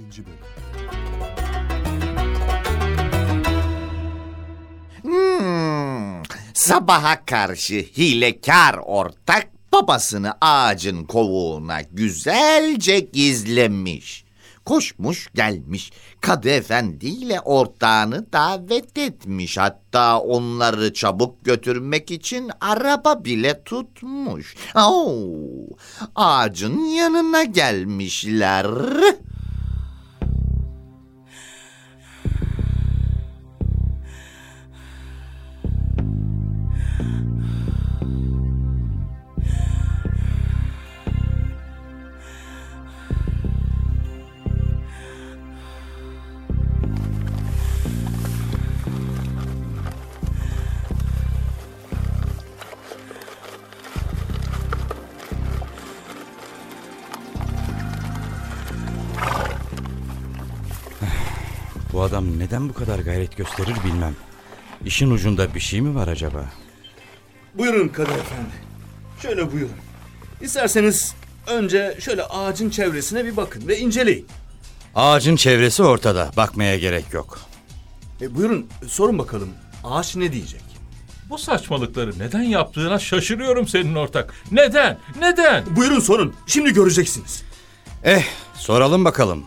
bölüm Hmm, sabaha karşı hilekar ortak babasını ağacın kovuğuna güzelce gizlemiş. Koşmuş gelmiş Kadı Efendi ile ortağını davet etmiş. Hatta onları çabuk götürmek için araba bile tutmuş. Oo, ağacın yanına gelmişler. Adam neden bu kadar gayret gösterir bilmem. İşin ucunda bir şey mi var acaba? Buyurun Kadı Efendi. Şöyle buyurun. İsterseniz önce şöyle ağacın çevresine bir bakın ve inceleyin. Ağacın çevresi ortada. Bakmaya gerek yok. E, buyurun sorun bakalım ağaç ne diyecek? Bu saçmalıkları neden yaptığına şaşırıyorum senin ortak. Neden? Neden? Buyurun sorun şimdi göreceksiniz. Eh, soralım bakalım.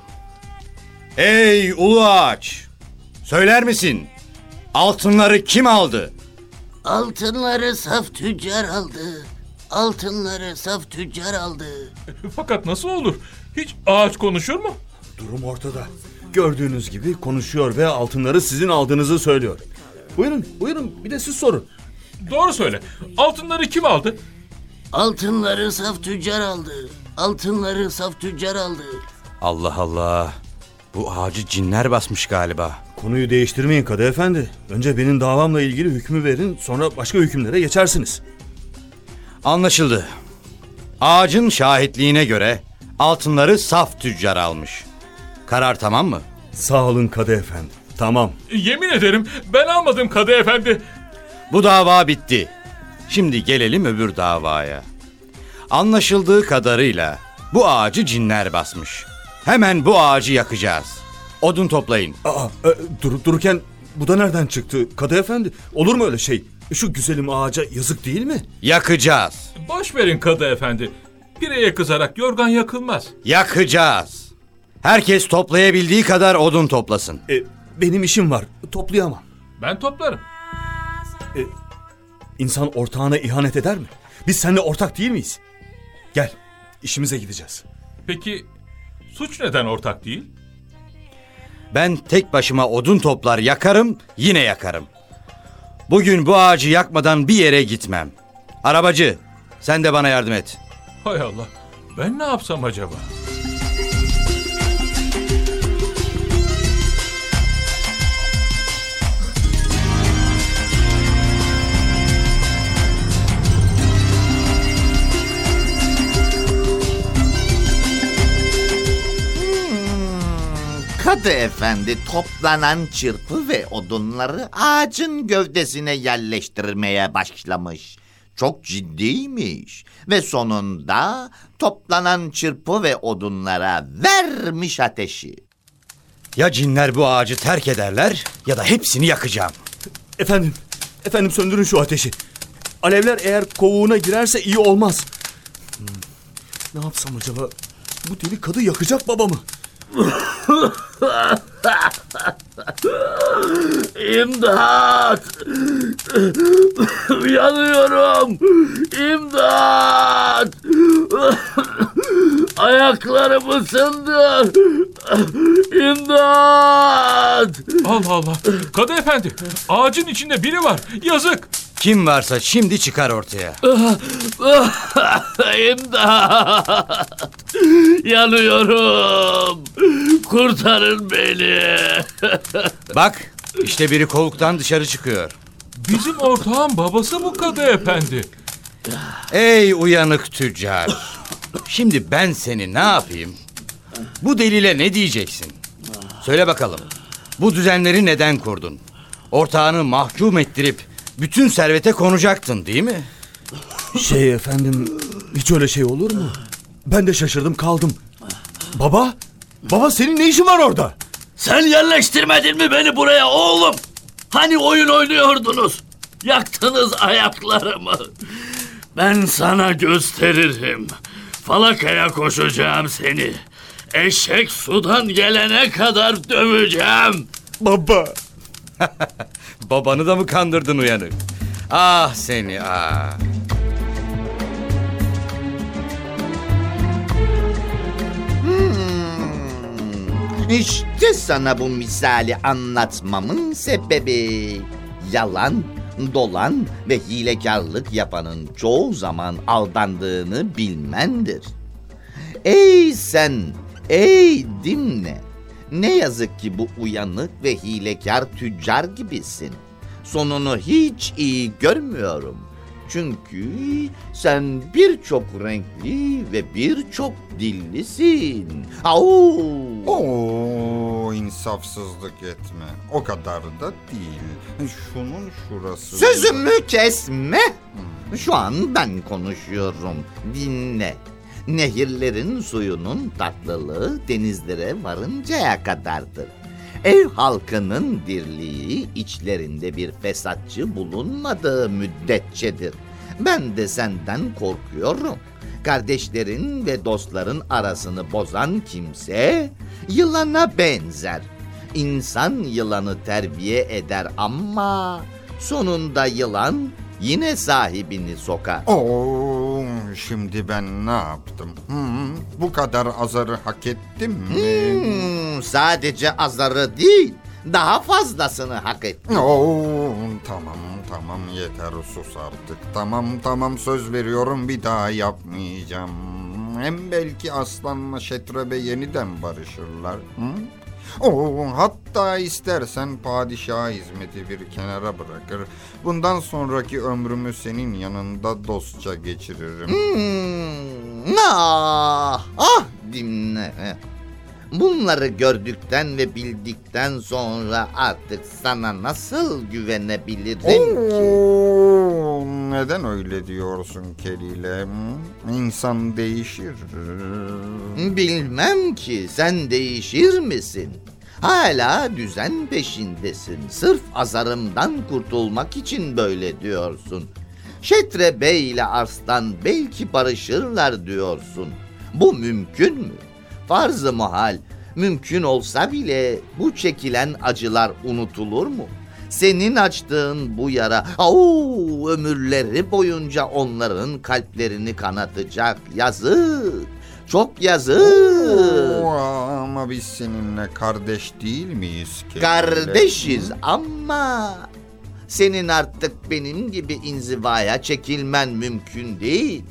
Ey ulu ağaç! Söyler misin? Altınları kim aldı? Altınları saf tüccar aldı. Altınları saf tüccar aldı. Fakat nasıl olur? Hiç ağaç konuşur mu? Durum ortada. Gördüğünüz gibi konuşuyor ve altınları sizin aldığınızı söylüyor. Buyurun buyurun bir de siz sorun. Doğru söyle. Altınları kim aldı? Altınları saf tüccar aldı. Altınları saf tüccar aldı. Allah Allah. Bu ağacı cinler basmış galiba. Konuyu değiştirmeyin Kadı Efendi. Önce benim davamla ilgili hükmü verin sonra başka hükümlere geçersiniz. Anlaşıldı. Ağacın şahitliğine göre altınları saf tüccar almış. Karar tamam mı? Sağ olun Kadı Efendi. Tamam. Yemin ederim ben almadım Kadı Efendi. Bu dava bitti. Şimdi gelelim öbür davaya. Anlaşıldığı kadarıyla bu ağacı cinler basmış. Hemen bu ağacı yakacağız. Odun toplayın. Aa, e, durup dururken bu da nereden çıktı Kadı Efendi? Olur mu öyle şey? Şu güzelim ağaca yazık değil mi? Yakacağız. Boş verin Kadı Efendi. Pireye kızarak yorgan yakılmaz. Yakacağız. Herkes toplayabildiği kadar odun toplasın. E, benim işim var. Toplayamam. Ben toplarım. İnsan ortağına ihanet eder mi? Biz seninle ortak değil miyiz? Gel, işimize gideceğiz. Peki suç neden ortak değil? Ben tek başıma odun toplar yakarım, yine yakarım. Bugün bu ağacı yakmadan bir yere gitmem. Arabacı, sen de bana yardım et. Hay Allah. Ben ne yapsam acaba? Kadı efendi toplanan çırpı ve odunları ağacın gövdesine yerleştirmeye başlamış. Çok ciddiymiş ve sonunda toplanan çırpı ve odunlara vermiş ateşi. Ya cinler bu ağacı terk ederler ya da hepsini yakacağım. Efendim, efendim söndürün şu ateşi. Alevler eğer kovuğuna girerse iyi olmaz. Hmm, Ne yapsam acaba? Bu deli kadı yakacak babamı. İmdat! Yanıyorum! İmdat! Ayaklarım ısındı! İmdat! Allah Allah. Kadı Efendi ağacın içinde biri var. Yazık. Kim varsa şimdi çıkar ortaya. İmdat! Yanıyorum! Kurtarın beni! Bak, işte biri kovuktan dışarı çıkıyor. Bizim ortağın babası bu Kadı Efendi. Ey uyanık tüccar. Şimdi ben seni ne yapayım? Bu delile ne diyeceksin? Söyle bakalım. Bu düzenleri neden kurdun? Ortağını mahkum ettirip bütün servete konacaktın değil mi? Şey efendim, hiç öyle şey olur mu? Ben de şaşırdım kaldım. Baba, Baba senin ne işin var orada? Sen yerleştirmedin mi beni buraya oğlum? Hani oyun oynuyordunuz? Yaktınız ayaklarımı. Ben sana gösteririm. Falakaya koşacağım seni. Eşek sudan gelene kadar döveceğim. Baba. Babanı da mı kandırdın uyanık? Ah seni ah. İşte sana bu misali anlatmamın sebebi. Yalan, dolan ve hilekarlık yapanın çoğu zaman aldandığını bilmendir. Ey sen, ey dinle. Ne yazık ki bu uyanık ve hilekar tüccar gibisin. Sonunu hiç iyi görmüyorum. Çünkü sen birçok renkli ve birçok dillisin. Au! Oo insafsızlık etme. O kadar da değil. Şunun şurası. Sözümü kesme. Şu an ben konuşuyorum. Dinle. Nehirlerin suyunun tatlılığı denizlere varıncaya kadardır. Ev halkının dirliği içlerinde bir fesatçı bulunmadığı müddetçedir. Ben de senden korkuyorum. Kardeşlerin ve dostların arasını bozan kimse yılana benzer. İnsan yılanı terbiye eder ama sonunda yılan yine sahibini sokar. Oo, şimdi ben ne yaptım? Hı, bu kadar azarı hak ettim mi? Hmm, sadece azarı değil, daha fazlasını hak et. Oo, tamam tamam yeter sus artık. Tamam tamam söz veriyorum bir daha yapmayacağım. Hem belki aslanla şetrebe yeniden barışırlar. Hı? Oo, hatta istersen padişah hizmeti bir kenara bırakır. Bundan sonraki ömrümü senin yanında dostça geçiririm. Hmm, ah, ah dinle. Bunları gördükten ve bildikten sonra artık sana nasıl güvenebilirim ki? Neden öyle diyorsun Kelile? İnsan değişir. Bilmem ki sen değişir misin? Hala düzen peşindesin. Sırf azarımdan kurtulmak için böyle diyorsun. Şetre Bey ile Arslan belki barışırlar diyorsun. Bu mümkün mü? Farz-ı muhal. Mümkün olsa bile bu çekilen acılar unutulur mu? Senin açtığın bu yara au, ömürleri boyunca onların kalplerini kanatacak. Yazık. Çok yazık. Oo, ama biz seninle kardeş değil miyiz Kelile? Kardeşiz ama senin artık benim gibi inzivaya çekilmen mümkün değil.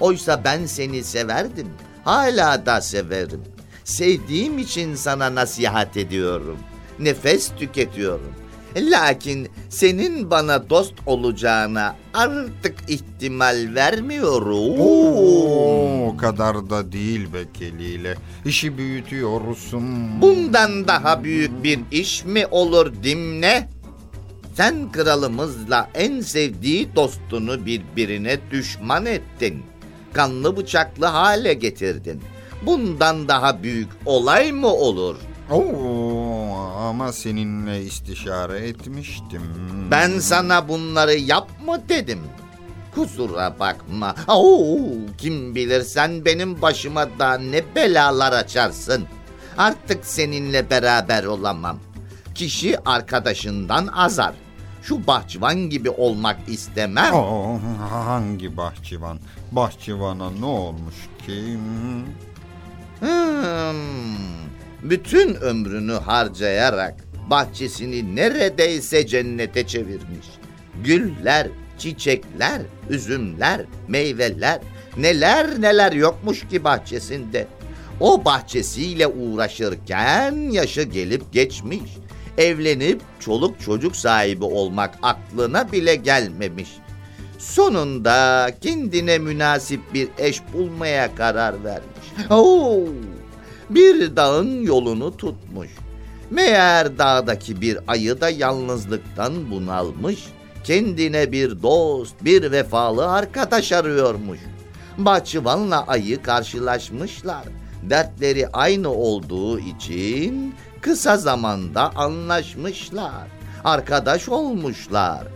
Oysa ben seni severdim. Hala da severim. Sevdiğim için sana nasihat ediyorum. Nefes tüketiyorum. Lakin senin bana dost olacağına artık ihtimal vermiyorum. Oo, o kadar da değil be Kelile. İşi büyütüyorsun. Bundan daha büyük bir iş mi olur Dimne? Sen kralımızla en sevdiği dostunu birbirine düşman ettin. Kanlı bıçaklı hale getirdin. Bundan daha büyük olay mı olur? Oo, ama seninle istişare etmiştim. Ben sana bunları yapma dedim. Kusura bakma. Oo, kim bilir sen benim başıma da ne belalar açarsın. Artık seninle beraber olamam. Kişi arkadaşından azar. Şu bahçıvan gibi olmak istemem. Oo, hangi bahçıvan? Bahçıvana ne olmuş ki? Hmm, bütün ömrünü harcayarak bahçesini neredeyse cennete çevirmiş. Güller, çiçekler, üzümler, meyveler, neler neler yokmuş ki bahçesinde. O bahçesiyle uğraşırken yaşı gelip geçmiş. Evlenip çoluk çocuk sahibi olmak aklına bile gelmemiş. Sonunda kendine münasip bir eş bulmaya karar vermiş. Oo, bir dağın yolunu tutmuş. Meğer dağdaki bir ayı da yalnızlıktan bunalmış. Kendine bir dost, bir vefalı arkadaş arıyormuş. Bahçıvanla ayı karşılaşmışlar. dertleri aynı olduğu için kısa zamanda anlaşmışlar. Arkadaş olmuşlar.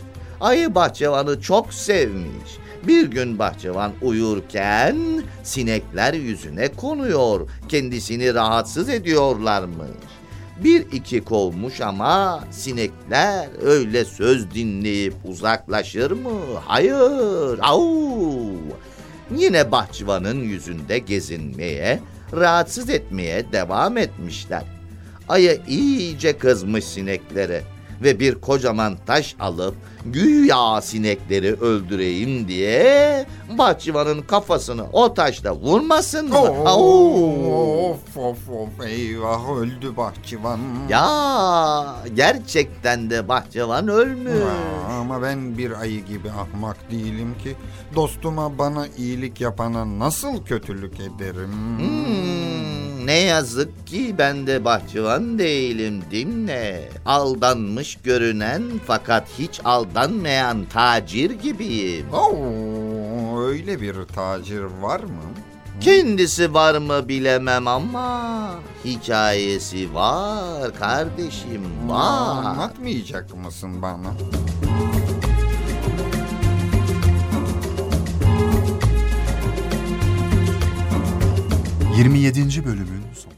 Ayı bahçıvanı çok sevmiş. Bir gün bahçıvan uyurken sinekler yüzüne konuyor. Kendisini rahatsız ediyorlarmış. Bir iki kovmuş ama sinekler öyle söz dinleyip uzaklaşır mı? Hayır. Au. Yine bahçıvanın yüzünde gezinmeye, rahatsız etmeye devam etmişler. Ayı iyice kızmış sineklere ve bir kocaman taş alıp güya sinekleri öldüreyim diye bahçıvanın kafasını o taşla vurmasın mı? Au! Of of of eyvah öldü bahçıvan. Ya gerçekten de bahçıvan ölmüş. Ya, Ama ben bir ayı gibi ahmak değilim ki dostuma bana iyilik yapana nasıl kötülük ederim? Hmm, ne yazık ki ben de bahçıvan değilim dinle. Aldanmış görünen fakat hiç aldanmayan tacir gibiyim. Oo, öyle bir tacir var mı? Kendisi var mı bilemem ama hikayesi var kardeşim var. Anlatmayacak mısın bana? 27. bölümün sonu.